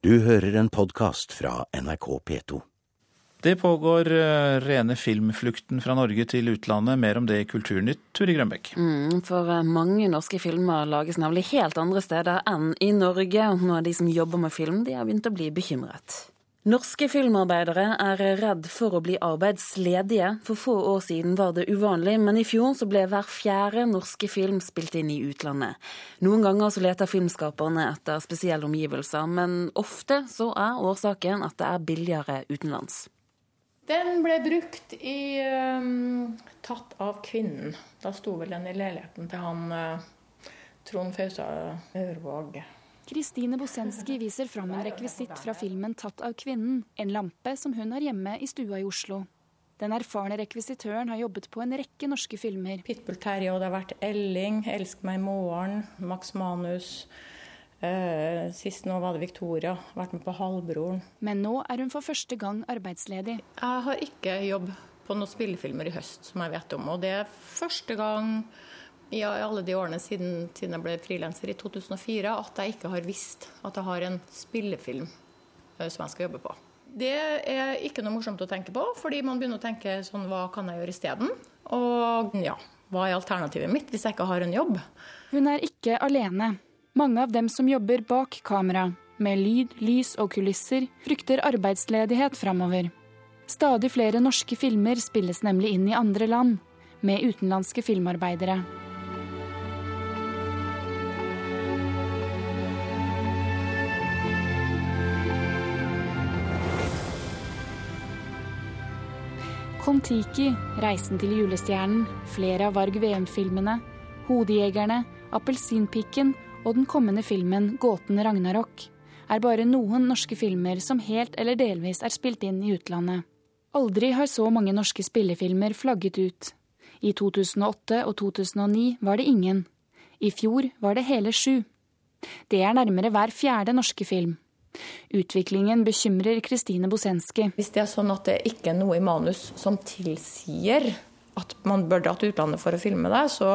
Du hører en podkast fra NRK P2. Det pågår uh, rene filmflukten fra Norge til utlandet. Mer om det i Kulturnytt, Turi Grønbekk. Mm, for uh, mange norske filmer lages nemlig helt andre steder enn i Norge. Og nå er de som jobber med film, de har begynt å bli bekymret. Norske filmarbeidere er redd for å bli arbeidsledige. For få år siden var det uvanlig, men i fjor så ble hver fjerde norske film spilt inn i utlandet. Noen ganger så leter filmskaperne etter spesielle omgivelser, men ofte så er årsaken at det er billigere utenlands. Den ble brukt i um, 'Tatt av kvinnen'. Da sto vel den i leiligheten til han uh, Trond Fausa Ørvåg. Kristine Bosenski viser fram en rekvisitt fra filmen 'Tatt av kvinnen', en lampe som hun har hjemme i stua i Oslo. Den erfarne rekvisitøren har jobbet på en rekke norske filmer. Pitbull Terje, og det har vært Elling, 'Elsk meg i morgen', Max Manus. Uh, sist nå var det Victoria. Vært med på 'Halvbroren'. Men nå er hun for første gang arbeidsledig. Jeg har ikke jobb på noen spillefilmer i høst, som jeg vet om. Og det er første gang i alle de årene siden, siden jeg ble frilanser i 2004, at jeg ikke har visst at jeg har en spillefilm eh, som jeg skal jobbe på. Det er ikke noe morsomt å tenke på, fordi man begynner å tenke sånn Hva kan jeg gjøre isteden? Og ja, hva er alternativet mitt hvis jeg ikke har en jobb? Hun er ikke alene. Mange av dem som jobber bak kamera, med lyd, lys og kulisser, frykter arbeidsledighet framover. Stadig flere norske filmer spilles nemlig inn i andre land, med utenlandske filmarbeidere. Kon-Tiki, 'Reisen til julestjernen', flere av Varg VM-filmene, 'Hodejegerne', 'Appelsinpikken' og den kommende filmen 'Gåten Ragnarok' er bare noen norske filmer som helt eller delvis er spilt inn i utlandet. Aldri har så mange norske spillefilmer flagget ut. I 2008 og 2009 var det ingen. I fjor var det hele sju. Det er nærmere hver fjerde norske film. Utviklingen bekymrer Kristine Bosenski. Hvis det er sånn at det ikke er noe i manus som tilsier at man bør dra til utlandet for å filme det, så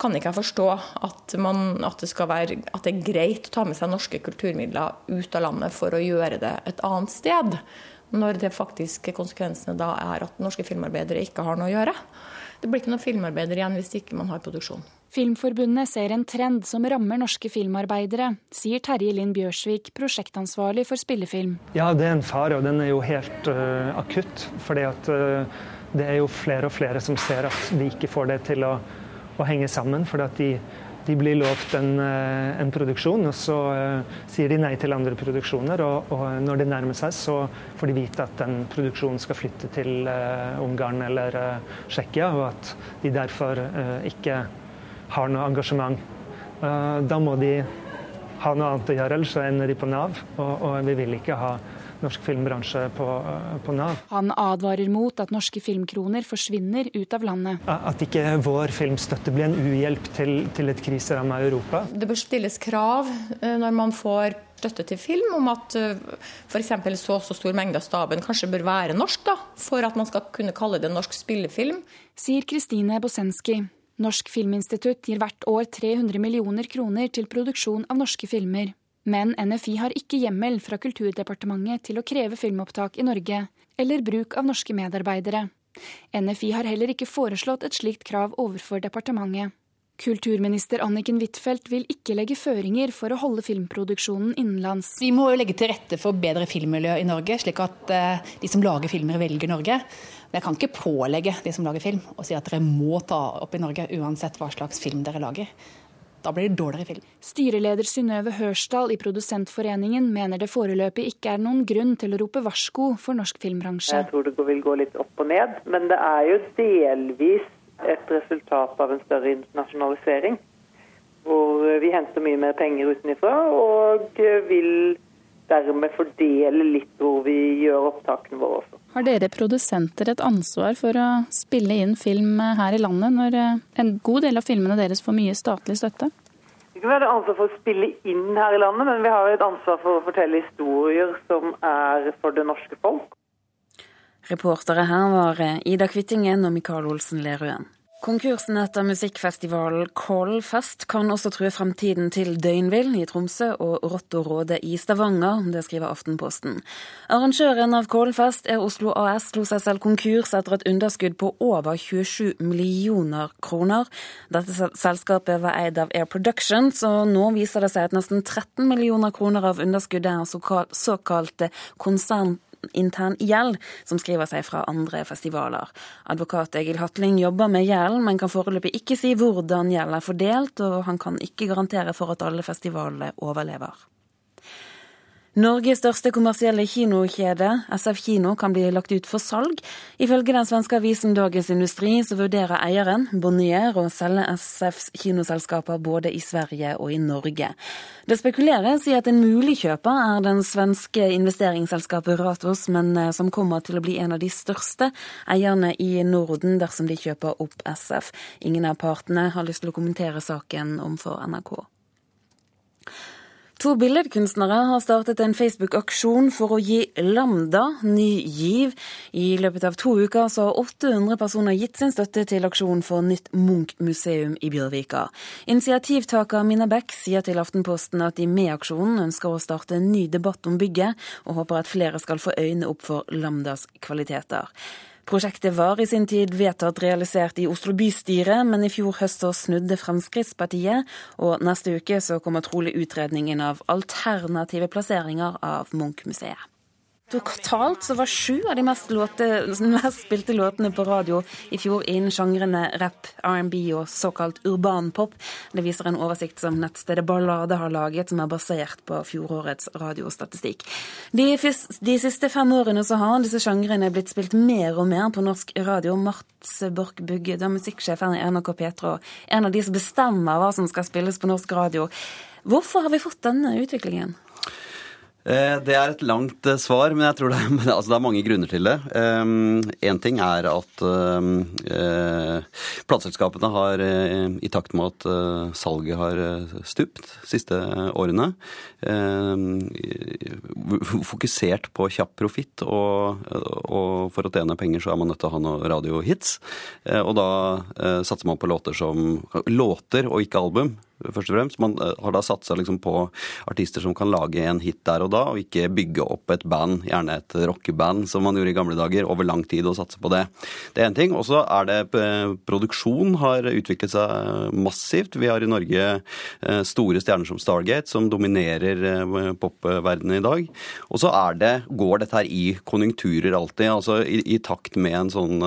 kan ikke jeg forstå at, man, at, det være, at, det er greit å ta med seg norske kulturmidler ut av landet for å gjøre det et annet sted. Når det faktiske konsekvensene da er at norske filmarbeidere ikke har noe å gjøre. Det blir ikke noen filmarbeider igjen hvis ikke man har produksjon. Filmforbundet ser en trend som rammer norske filmarbeidere, sier Terje Linn Bjørsvik, prosjektansvarlig for spillefilm. Ja, det er en fare, og den er jo helt uh, akutt. fordi at uh, det er jo flere og flere som ser at de ikke får det til å, å henge sammen. fordi at de, de blir lovt en, uh, en, produksjon, og så sier de nei til andre produksjoner. Og, og, når det nærmer seg, så får de vite at den produksjonen skal flytte til Ungarn eller Tsjekkia, og at de derfor ikke har noe engasjement. Eh, da må de ha noe annet å gjøre, ellers så ender de på Nav. Og, og vi vil ikke ha norsk filmbransje på, eh, på, Nav. Han advarer mot at norske filmkroner forsvinner ut av landet. At ikke vår filmstøtte blir en uhjelp til, til et kriseramma Europa. Det bør stilles krav eh, når man får støtte til film, om at f.eks. så og så stor mengde av staben kanskje bør være norsk, da, for at man skal kunne kalle det norsk spillefilm. Sier Kristine Bosenski. Norsk Filminstitutt gir hvert år 300 millioner kroner til produksjon av norske filmer. Men NFI har ikke hjemmel fra Kulturdepartementet til å kreve filmopptak i Norge, eller bruk av norske medarbeidere. NFI har heller ikke foreslått et slikt krav overfor departementet. Kulturminister Anniken Huitfeldt vil ikke legge føringer for å holde filmproduksjonen innenlands. Vi må jo legge til rette for bedre filmmiljø i Norge, slik at eh, de som lager filmer, velger Norge. Men jeg kan ikke pålegge de som lager film, å si at dere må ta opp i Norge uansett hva slags film dere lager. Da blir det dårligere film. Styreleder Synnøve Hørsdal i Produsentforeningen mener det foreløpig ikke er noen grunn til å rope varsko for norsk filmbransje. Jeg tror det vil gå litt opp og ned, men det er jo delvis et resultat av en større internasjonalisering. Hvor vi henter mye mer penger utenfra og vil dermed fordele litt hvor vi gjør opptakene våre også. Har dere produsenter et ansvar for å spille inn film her i landet, når eh, en god del av filmene deres får mye statlig støtte? Vi har være ansvar for å spille inn her i landet, men vi har et ansvar for å fortelle historier som er for det norske folk. Reportere her var Ida Kvittingen og Mikael Olsen Lerøen. Konkursen etter musikkfestivalen Kollfest kan også true fremtiden til Døgnvill i Tromsø og Rotto Råde i Stavanger, det skriver Aftenposten. Arrangøren av Kollfest er Oslo AS slo seg selv konkurs etter et underskudd på over 27 millioner kroner. Dette selskapet var eid av Air Productions, og nå viser det seg at nesten 13 millioner kroner av underskuddet er såkalte konsern intern gjeld, som skriver seg fra andre festivaler. Advokat Egil Hatling jobber med gjeld, men kan foreløpig ikke si hvordan gjeld er fordelt, og han kan ikke garantere for at alle festivalene overlever. Norges største kommersielle kinokjede, SF Kino, kan bli lagt ut for salg. Ifølge den svenske avisen Dagens Industri så vurderer eieren, Bonnier, å selge SFs kinoselskaper både i Sverige og i Norge. Det spekuleres i at en mulig kjøper er den svenske investeringsselskapet Ratos, men eh, som kommer til å bli en av de største eierne i Norden dersom de kjøper opp SF. Ingen av partene har lyst til å kommentere saken overfor NRK. To billedkunstnere har startet en Facebook-aksjon for å gi Lambda ny giv. I løpet av to uker så har 800 personer gitt sin støtte til aksjonen for nytt Munch-museum i Bjørvika. Initiativtaker Mina Beck sier til Aftenposten at de med aksjonen ønsker å starte en ny debatt om bygget, og håper at flere skal få øynene opp for Lambdas kvaliteter. Prosjektet var i sin tid vedtatt realisert i Oslo bystyre, men i fjor høst snudde Fremskrittspartiet, og neste uke så kommer trolig utredningen av alternative plasseringer av Munch-museet. Totalt så var sju av de mest, låte, mest, spilte låtene på radio i fjor innen sjangrene rap, R&B og såkalt urban pop. Det viser en oversikt som nettstedet Ballade har laget, som er basert på fjorårets radiostatistikk. De, de siste fem årene så har disse sjangrene blitt spilt mer og mer på norsk radio. Marts Borch Bugge, da musikksjefen i NRK P3 og en av de som bestemmer hva som skal spilles på norsk radio. Hvorfor har vi fått denne utviklingen? Eh, det er et langt eh, svar, men jeg tror det er, altså det er mange grunner til det. Én eh, ting er at plateselskapene har, i takt med at salget har stupt de siste årene, fokusert på kjapp profitt. Og, og, for å tjene penger så er man nødt til å ha noen radiohits. Og da satser man på låter som låter og ikke album først og fremst. Man eh, har da satsa liksom på artister som kan lage en hit der og da, og ikke bygge opp et band, gjerne et rockeband, som man gjorde i gamle dager, over lang tid og satse på det. Det er én ting. Og så er det eh, produksjon har utviklet seg massivt. Vi har i Norge eh, store stjerner som Stargate, som dominerer popverdenen i dag. Og så er det, går dette her i konjunkturer alltid. altså i, i takt med en sånn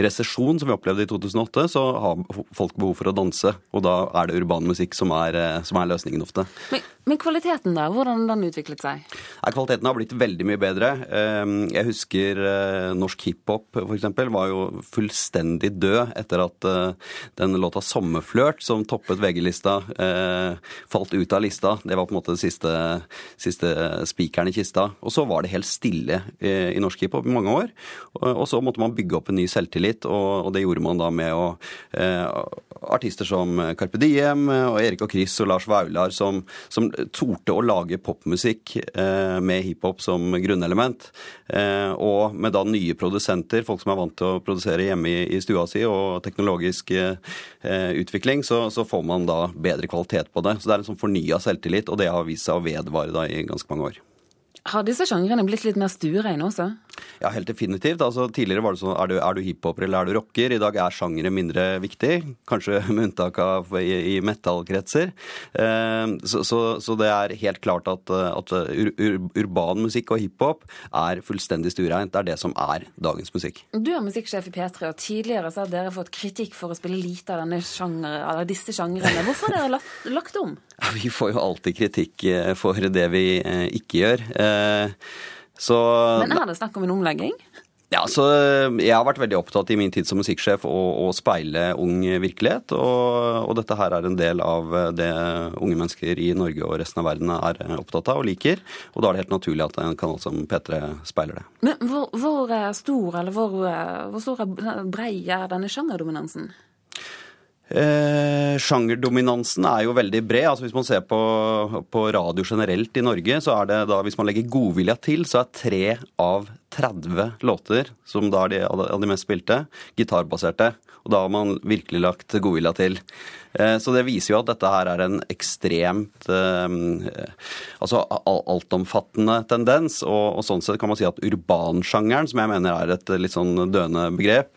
resesjon som vi opplevde i 2008, så har folk behov for å danse, og da er det urban musikk musikk som er, eh, som er løsningen ofte. Men, men, kvaliteten, da? Hvordan den utviklet seg? Ja, kvaliteten har blitt veldig mye bedre. Ehm, jeg husker eh, norsk hiphop f.eks. var jo fullstendig død etter at eh, den låta 'Sommerflørt', som toppet VG-lista, falt ut av lista. Det var på en måte det siste, siste spikeren i kista. Og så var det helt stille i norsk hiphop i mange år. Og så måtte man bygge opp en ny selvtillit, og det gjorde man da med å artister som Carpe Diem og Erik og Chris og Lars Vaular som, som torde å lage popmusikk eh, med hiphop som grunnelement. Eh, og med da nye produsenter, folk som er vant til å produsere hjemme i, stua si, og teknologisk eh, utvikling, så, så, får man da bedre kvalitet på det. Så det er en sånn fornya selvtillit, og det har vist seg å vedvare da i ganske mange år. Har disse sjangrene blitt litt mer stuereine også? Ja, helt definitivt. Altså, tidligere var det sånn er du, er du hiphoper eller er du rocker? I dag er sjangere mindre viktig, kanskje med unntak av i, i metallkretser. Eh, så, så, så, det er helt klart at, at ur, ur, urban musikk og hiphop er fullstendig stuereint. Det er det som er dagens musikk. Du er musikksjef i P3, og tidligere så har dere fått kritikk for å spille lite av denne sjanger, disse sjangrene. Hvorfor har dere lagt, lagt om? Vi får jo alltid kritikk eh, for det vi eh, ikke gjør. Eh, så, Men er det snakk om en omlegging? Ja, så Jeg har vært veldig opptatt i min tid som musikksjef å, speile ung virkelighet. Og, og, dette her er en del av det unge mennesker i Norge og resten av verden er opptatt av og liker. Og da er det helt naturlig at en kanal som P3 speiler det. Men hvor, hvor stor eller hvor, hvor stor brei er denne sjangerdominansen? Eh, sjangerdominansen er jo veldig bred. altså Hvis man ser på, på, radio generelt i Norge, så er det da, hvis man legger godvilja til, så er tre av 30 låter, som da er de av de mest spilte, gitarbaserte. Og da har man virkelig lagt godvilja til. Eh, så det viser jo at dette her er en ekstremt eh, altså altomfattende tendens. Og, og, sånn sett kan man si at urbansjangeren, som jeg mener er et litt sånn døende begrep,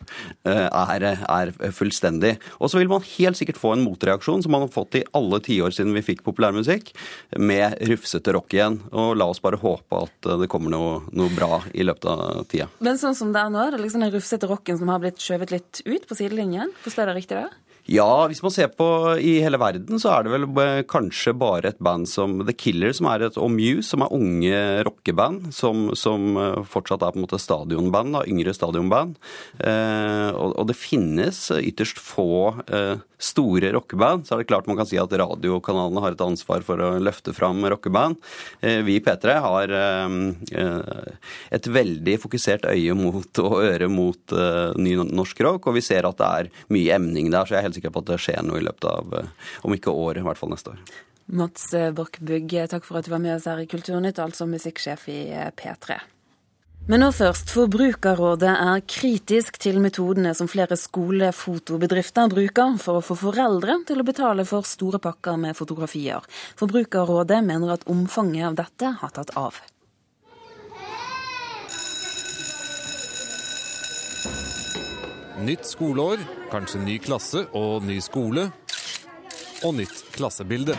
eh, er, er fullstendig. Og så vil man helt sikkert få en motreaksjon, som man har fått i alle tiår siden vi fikk populærmusikk, med rufsete rock igjen. Og la oss bare håpe at det kommer noe, noe bra i løpet av tida. Men sånn som det er nå, er det liksom den rufsete rocken som har blitt skjøvet litt ut på sidelinjen? Forstår jeg riktig det? Ja, hvis man ser på i hele verden, så er det vel kanskje bare et band som The Killer, som er et, og som er unge rockeband, som, som eh, fortsatt er på en måte stadionband, da, yngre stadionband. Eh, og, og, det finnes ytterst få eh, store rockeband. Så er det klart man kan si at radiokanalene har et ansvar for å løfte fram rockeband. Eh, vi i P3 har eh, eh, et veldig fokusert øye mot og øre mot ny norsk rock, og vi ser at det er mye emning der. så jeg er helt helt sikker på at det skjer noe i løpet av, eh, om ikke året, i hvert fall neste år. Mats Borch-Bugg, takk for at du var med oss her i Kulturnytt, altså musikksjef i eh, P3. Men nå først. Forbrukerrådet er kritisk til metodene som flere skolefotobedrifter bruker for å få foreldre til å betale for store pakker med fotografier. Forbrukerrådet mener at omfanget av dette har tatt av. Nytt skoleår, kanskje ny klasse og ny skole. Og nytt klassebilde.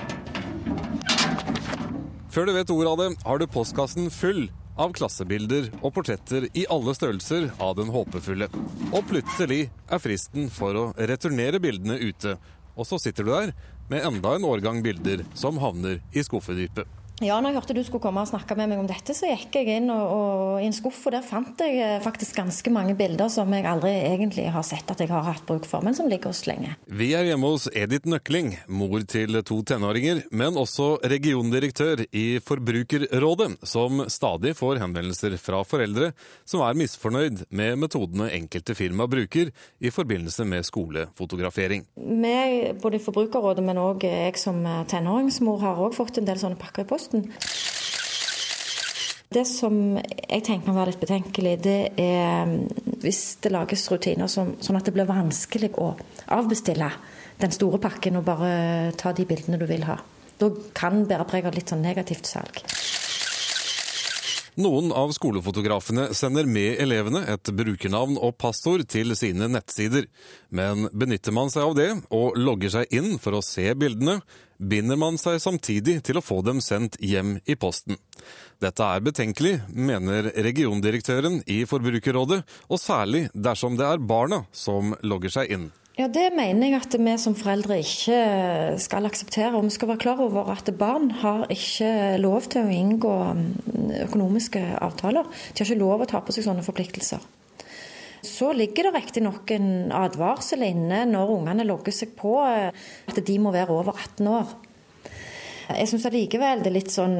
Før du vet ordet av det, har du postkassen full av klassebilder og portretter i alle størrelser av den håpefulle. Og plutselig er fristen for å returnere bildene ute. Og så sitter du der med enda en årgang bilder som havner i skuffedypet. Ja, når jeg hørte du skulle komme og snakke med meg om dette, så gikk jeg inn og, og, i en skuff, og der fant jeg eh, faktisk ganske mange bilder som jeg aldri egentlig har sett at jeg har hatt bruk for, men som ligger hos lenge. Vi er hjemme hos Edith Nøkling, mor til to tenåringer, men også regiondirektør i Forbrukerrådet, som stadig får henvendelser fra foreldre som er misfornøyd med metodene enkelte firma bruker i forbindelse med skolefotografering. Vi, både i Forbrukerrådet, men òg jeg som tenåringsmor, har òg fått en del sånne pakker i post posten. Det som jeg tenker kan være litt betenkelig, det er mm, hvis det lages rutiner som, sånn at det blir vanskelig å avbestille den store pakken og bare ta de bildene du vil ha. Da kan bære preg av litt sånn negativt salg. Noen av skolefotografene sender med elevene et brukernavn og passord til sine nettsider. Men benytter man seg av det og logger seg inn for å se bildene, binder man seg samtidig til å få dem sendt hjem i posten. Dette er betenkelig, mener regiondirektøren i Forbrukerrådet, og særlig dersom det er barna som logger seg inn. Ja, Det mener jeg at vi som foreldre ikke skal akseptere. Og vi skal være klar over at barn har ikke lov til å inngå mm, økonomiske avtaler. De har ikke lov å ta på seg sånne forpliktelser. Så ligger det riktignok en advarsel inne når ungene logger seg på eh, at de må være over 18 år. Jeg syns allikevel det er litt sånn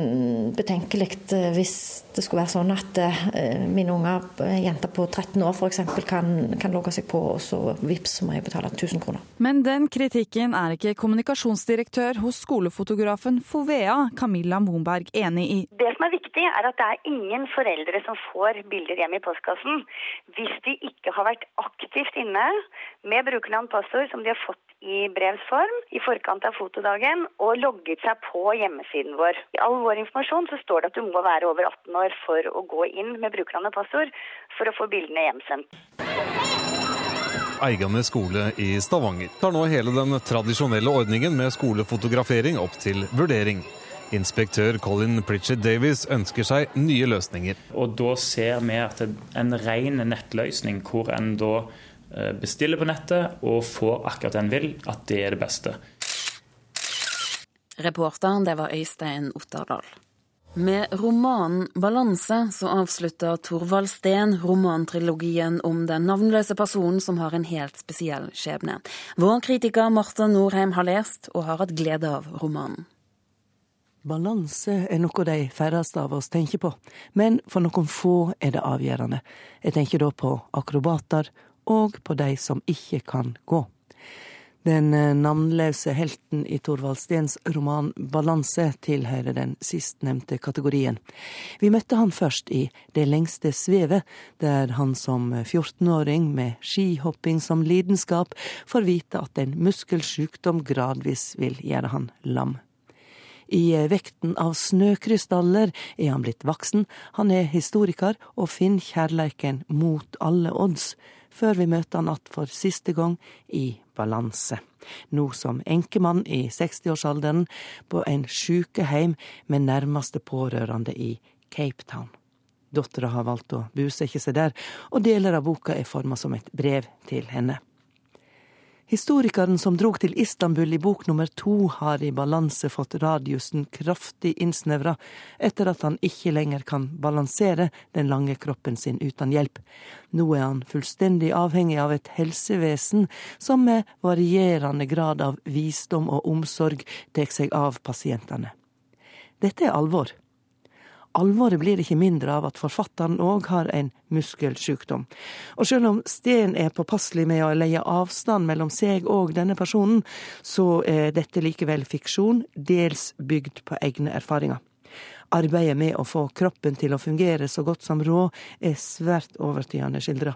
betenkelig eh, hvis det skulle være sånn at eh, mine unger, jenter på 13 år f.eks., kan, kan logge seg på, og så vips må jeg betale 1000 kroner. Men den kritikken er ikke kommunikasjonsdirektør hos skolefotografen Fovea, Camilla Monberg, enig i. Det som er viktig, er at det er ingen foreldre som får bilder hjem i postkassen hvis de ikke har vært aktivt inne med brukernavn og passord som de har fått i brevs form i forkant av fotodagen og logget seg på hjemmesiden vår. I all vår informasjon så står det at du må være over 18 år for å gå inn med brukernavn og passord for å få bildene hjemsendt. Eigane skole i Stavanger tar nå hele den tradisjonelle ordningen med skolefotografering opp til vurdering. Inspektør Colin Pritchett Davies ønsker seg nye løsninger. Og Da ser vi at en ren nettløsning, hvor en da bestiller på nettet og får akkurat det en vil, at det er det beste. Reporteren, det var Øystein Otterdal. Med romanen 'Balanse' så avslutter Torvald Steen romantrilogien om den navnløse personen som har en helt spesiell skjebne. Vår kritiker Marte Norheim har lest og har hatt glede av romanen. Balanse er noe de færreste av oss tenker på, men for noen få er det avgjørende. Jeg tenker da på akrobater og på de som ikke kan gå. Den eh, navnløse helten i Torvald Stens roman 'Balanse' tilhører den sistnevnte kategorien. Vi møtte han først i 'Det lengste svevet', der han som 14-åring med skihopping som lidenskap får vite at en muskelsykdom gradvis vil gjøre han lam. I eh, vekten av snøkrystaller er han blitt voksen, han er historiker og finner kjærleiken mot alle odds, før vi møter han att for siste gang i balanse. Nå som enkemann i 60-årsalderen på en sjukeheim med nærmeste pårørende i Cape Town. Dattera har valgt å bosette seg der, og deler av boka er forma som et brev til henne. Historikeren som drog til Istanbul i bok nummer to, har i balanse fått radiusen kraftig innsnevra, etter at han ikke lenger kan balansere den lange kroppen sin uten hjelp. Nå er han fullstendig avhengig av et helsevesen som med varierende grad av visdom og omsorg tar seg av pasientene. Dette er alvor. Alvoret blir ikke mindre av at forfatteren òg har en muskelsykdom. Og selv om Steen er påpasselig med å leie avstand mellom seg og denne personen, så er dette likevel fiksjon, dels bygd på egne erfaringer. Arbeidet med å få kroppen til å fungere så godt som råd er svært overtydende skildra.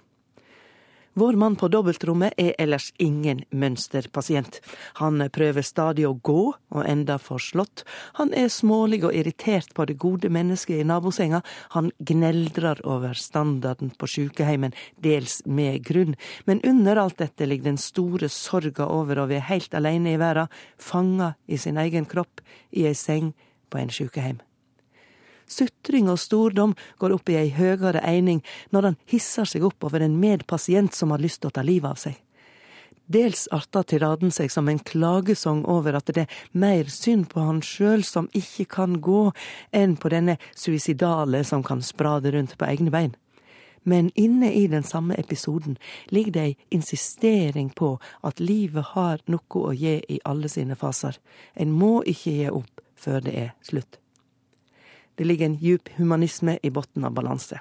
Vår mann på dobbeltrommet er ellers ingen mønsterpasient. Han prøver stadig å gå, og enda forslått. Han er smålig og irritert på det gode mennesket i nabosenga. Han gneldrer over standarden på sykeheimen, dels med grunn. Men under alt dette ligger den store sorga over å være helt alene i verda, fanga i sin egen kropp, i ei seng på en sjukeheim. Sutring og stordom går opp i ei høgere eining når han hisser seg opp over en medpasient som har lyst til å ta livet av seg. Dels arter tiraden seg som en klagesong over at det er mer synd på han sjøl som ikke kan gå, enn på denne suicidale som kan sprade rundt på egne bein. Men inne i den samme episoden ligger det ei insistering på at livet har noe å gi i alle sine faser. En må ikke gi opp før det er slutt. Det ligger en djup humanisme i bunnen av balanse.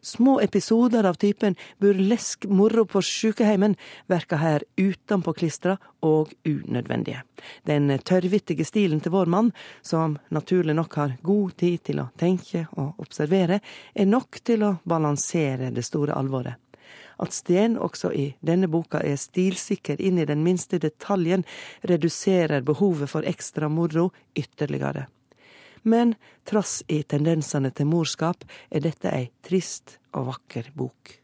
Små episoder av typen burlesk moro på sjukeheimen verker her utenpåklistra og unødvendige. Den tørrvittige stilen til vår mann, som naturlig nok har god tid til å tenke og observere, er nok til å balansere det store alvoret. At Steen også i denne boka er stilsikker inn i den minste detaljen, reduserer behovet for ekstra moro ytterligere men trass i tendensene til morskap er dette ei trist og vakker bok.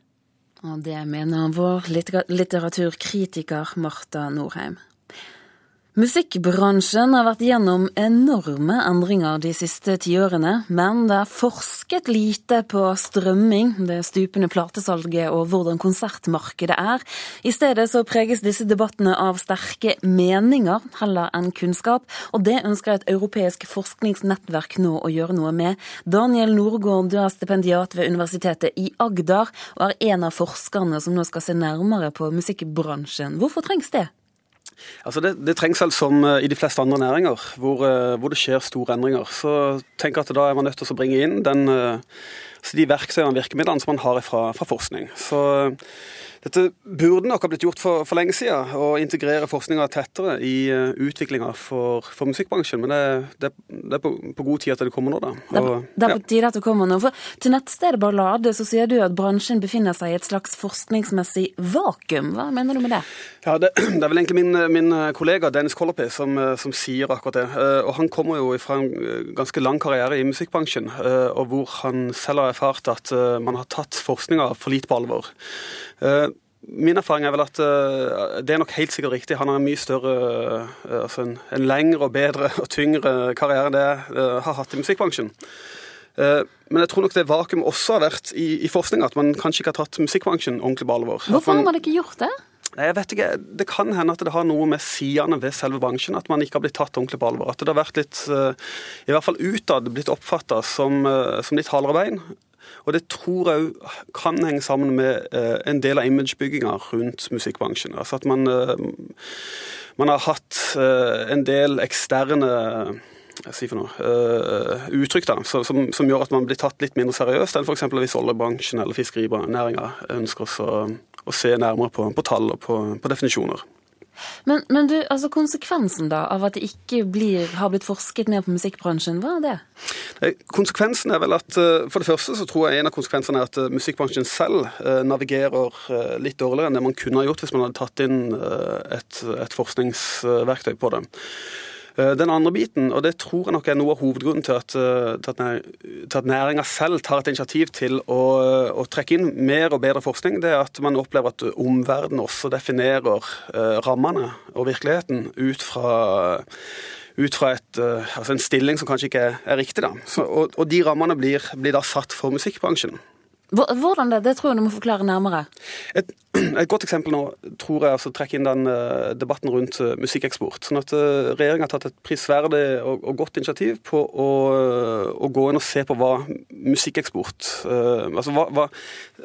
Og det mener vår litteraturkritiker Marta Norheim. Musikkbransjen har vært gjennom enorme endringer de siste tiårene, men det er forsket lite på strømming, det stupende platesalget og hvordan konsertmarkedet er. I stedet så preges disse debattene av sterke meninger heller enn kunnskap, og det ønsker et europeisk forskningsnettverk nå å gjøre noe med. Daniel Norgård, du er stipendiat ved Universitetet i Agder, og er en av forskerne som nå skal se nærmere på musikkbransjen. Hvorfor trengs det? Altså det, det, trengs vel som eh, i de fleste andre næringer, hvor, eh, hvor, det skjer store endringer. Så tenk at da er man nødt til å bringe inn den, eh, altså de verktøyene og virkemidlene som man har fra, fra forskning. Så dette burde nok ha blitt gjort for, for lenge siden, å integrere forskninga tettere i uh, utviklinga for, for, musikkbransjen. Men det, det, det er på, på, god tid at det kommer nå, da. Og, det, er, det er på tide at det kommer nå. For til nettstedet Ballade så sier du at bransjen befinner seg i et slags forskningsmessig vakuum. Hva mener du med det? Ja, Det, er vel egentlig min, min kollega Dennis Colopy som, som, sier akkurat det. Og han kommer jo fra en ganske lang karriere i musikkbransjen, og hvor han selv har erfart at man har tatt forskninga for lite på alvor. Min erfaring er vel at uh, det er nok helt sikkert riktig. Han har en mye større, altså en, en, lengre og bedre og tyngre karriere enn det jeg har hatt i musikkbransjen. Men jeg tror nok det vakuum også har vært i, i forskninga, at man kanskje ikke har tatt musikkbransjen ordentlig på alvor. Hvorfor har man ikke gjort det? Jeg vet ikke, Det kan hende at det har noe med sidene ved selve bransjen, at man ikke har blitt tatt ordentlig på alvor. At det har vært litt, i hvert fall utad, blitt oppfatta som, som litt hardere bein. Og det tror jeg kan henge sammen med eh, en del av imagebygginga rundt musikkbransjen. Altså at man, eh, man har hatt eh, en del eksterne si for noe, uttrykk da, som, som, gjør at man blir tatt litt mindre seriøst enn f.eks. hvis oljebransjen eller fiskerinæringa ønsker å, å, se nærmere på, på tall og på, på definisjoner. Men, men du, altså konsekvensen da av at det ikke blir, har blitt forsket mer på musikkbransjen, hva er det? Konsekvensen er vel at eh, For det første så tror jeg en av konsekvensene er at eh, musikkbransjen selv eh, navigerer litt dårligere enn det man kunne ha gjort hvis man hadde tatt inn et, et forskningsverktøy på det. Den andre biten, og det tror jeg nok er noe av hovedgrunnen til at, til at næringa selv tar et initiativ til å, å, trekke inn mer og bedre forskning, det er at man opplever at omverdenen også definerer rammene og virkeligheten ut fra ut fra et, altså en stilling som kanskje ikke er riktig. Da. Så, og, og, de rammene blir, blir, da satt for musikkbransjen. Hvordan det? Det tror jeg du må forklare nærmere. Et, et godt eksempel nå tror jeg altså trekker inn den uh, debatten rundt uh, musikkeksport. sånn at uh, Regjeringa har tatt et prisverdig og, og, godt initiativ på å, å, gå inn og se på hva musikkeksport Altså hva, hva,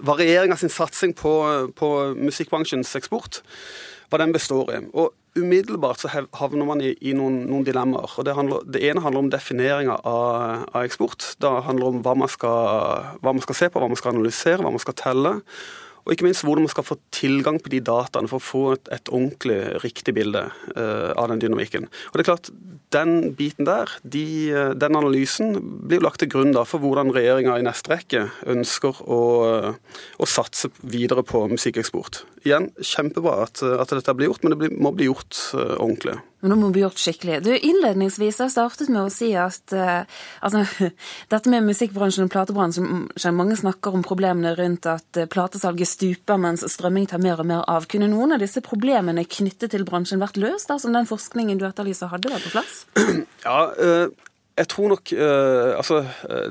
hva regjeringas satsing på, på musikkbransjens eksport hva den består i. Og umiddelbart så havner man i, i noen, noen, dilemmaer. og det, handler, det, ene handler om defineringa av, av, eksport. Det handler om hva man, skal, hva man skal se på, hva man skal analysere, hva man skal telle. Og ikke minst hvordan man skal få tilgang på de dataene for å få et, et ordentlig riktig bilde uh, av den dynamikken. Og det er klart, Den biten der, de, uh, den analysen, blir lagt til grunn da for hvordan regjeringa i neste rekke ønsker å, uh, å, satse videre på musikkeksport. Igjen, kjempebra at, at dette blir gjort, men det blir, må bli gjort ordentlig. Men nå må bli gjort skikkelig. Du, Innledningsvis har startet med å si at uh, altså, dette med musikkbransjen og platebransjen Mange snakker om problemene rundt at uh, platesalget stuper mens strømming tar mer og mer av. Kunne noen av disse problemene knyttet til bransjen vært løst dersom den forskningen du etterlyser, hadde vært på plass? Ja, uh, jeg tror nok uh, altså,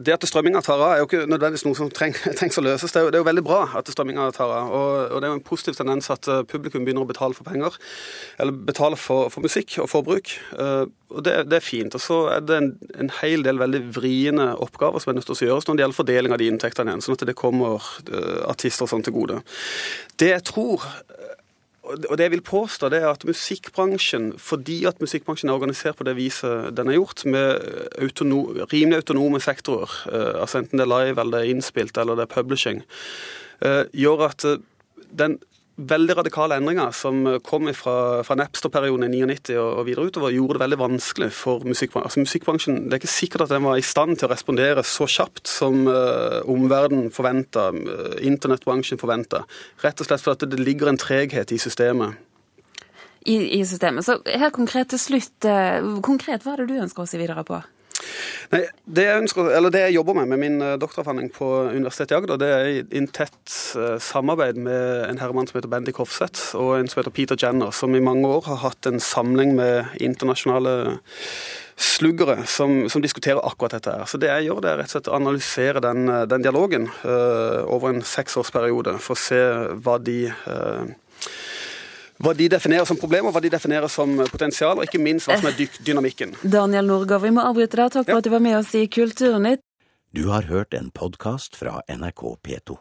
Det at strømminga tar av, er jo ikke nødvendigvis noe som treng, trengs å løses. Det er, jo, det er, jo, veldig bra at strømminga tar av. Og, og, det er jo en positiv tendens at uh, publikum begynner å betale for penger. Eller betale for, for musikk og forbruk. Uh, og det, det, er fint. Og så er det en, en, hel del veldig vriene oppgaver som er nødt til å gjøres når det gjelder fordeling av de inntektene igjen, sånn at det kommer artister og sånn til gode. Det jeg tror og det jeg vil påstå, det er at musikkbransjen, fordi at musikkbransjen er organisert på det viset den er gjort, med autonom, rimelig autonome sektorer, eh, altså enten det er live eller det er innspilt eller det er publishing, eh, gjør at eh, den veldig radikale endringer som kom fra, fra Napster-perioden i 99 og, og, videre utover, gjorde det veldig vanskelig for musikkbransjen. Altså, musikkbransjen. Det er ikke sikkert at den var i stand til å respondere så kjapt som uh, omverdenen forventa, uh, internettbransjen forventa. Rett og slett fordi det ligger en treghet i systemet. I, I, systemet. Så helt konkret til slutt, uh, konkret, hva er det du ønsker å si videre på? Nei, det jeg, ønsker, det jeg, jobber med med min eh, doktoravhandling på Universitetet i Agder, det er i tett uh, samarbeid med en herremann som heter Bendik Hofseth, og en som heter Peter Jenner, som i mange år har hatt en samling med internasjonale sluggere som, som, diskuterer akkurat dette. her. Så Det jeg gjør, det er rett og slett å analysere den, eh, den dialogen uh, over en seksårsperiode, for å se hva de uh, hva de definerer som problemer, hva de definerer som potensial, og ikke minst hva som er dynamikken. Daniel Norgård, vi må avbryte deg. Takk for ja. at du var med oss i Kulturnytt. Du har hørt en podkast fra NRK P2.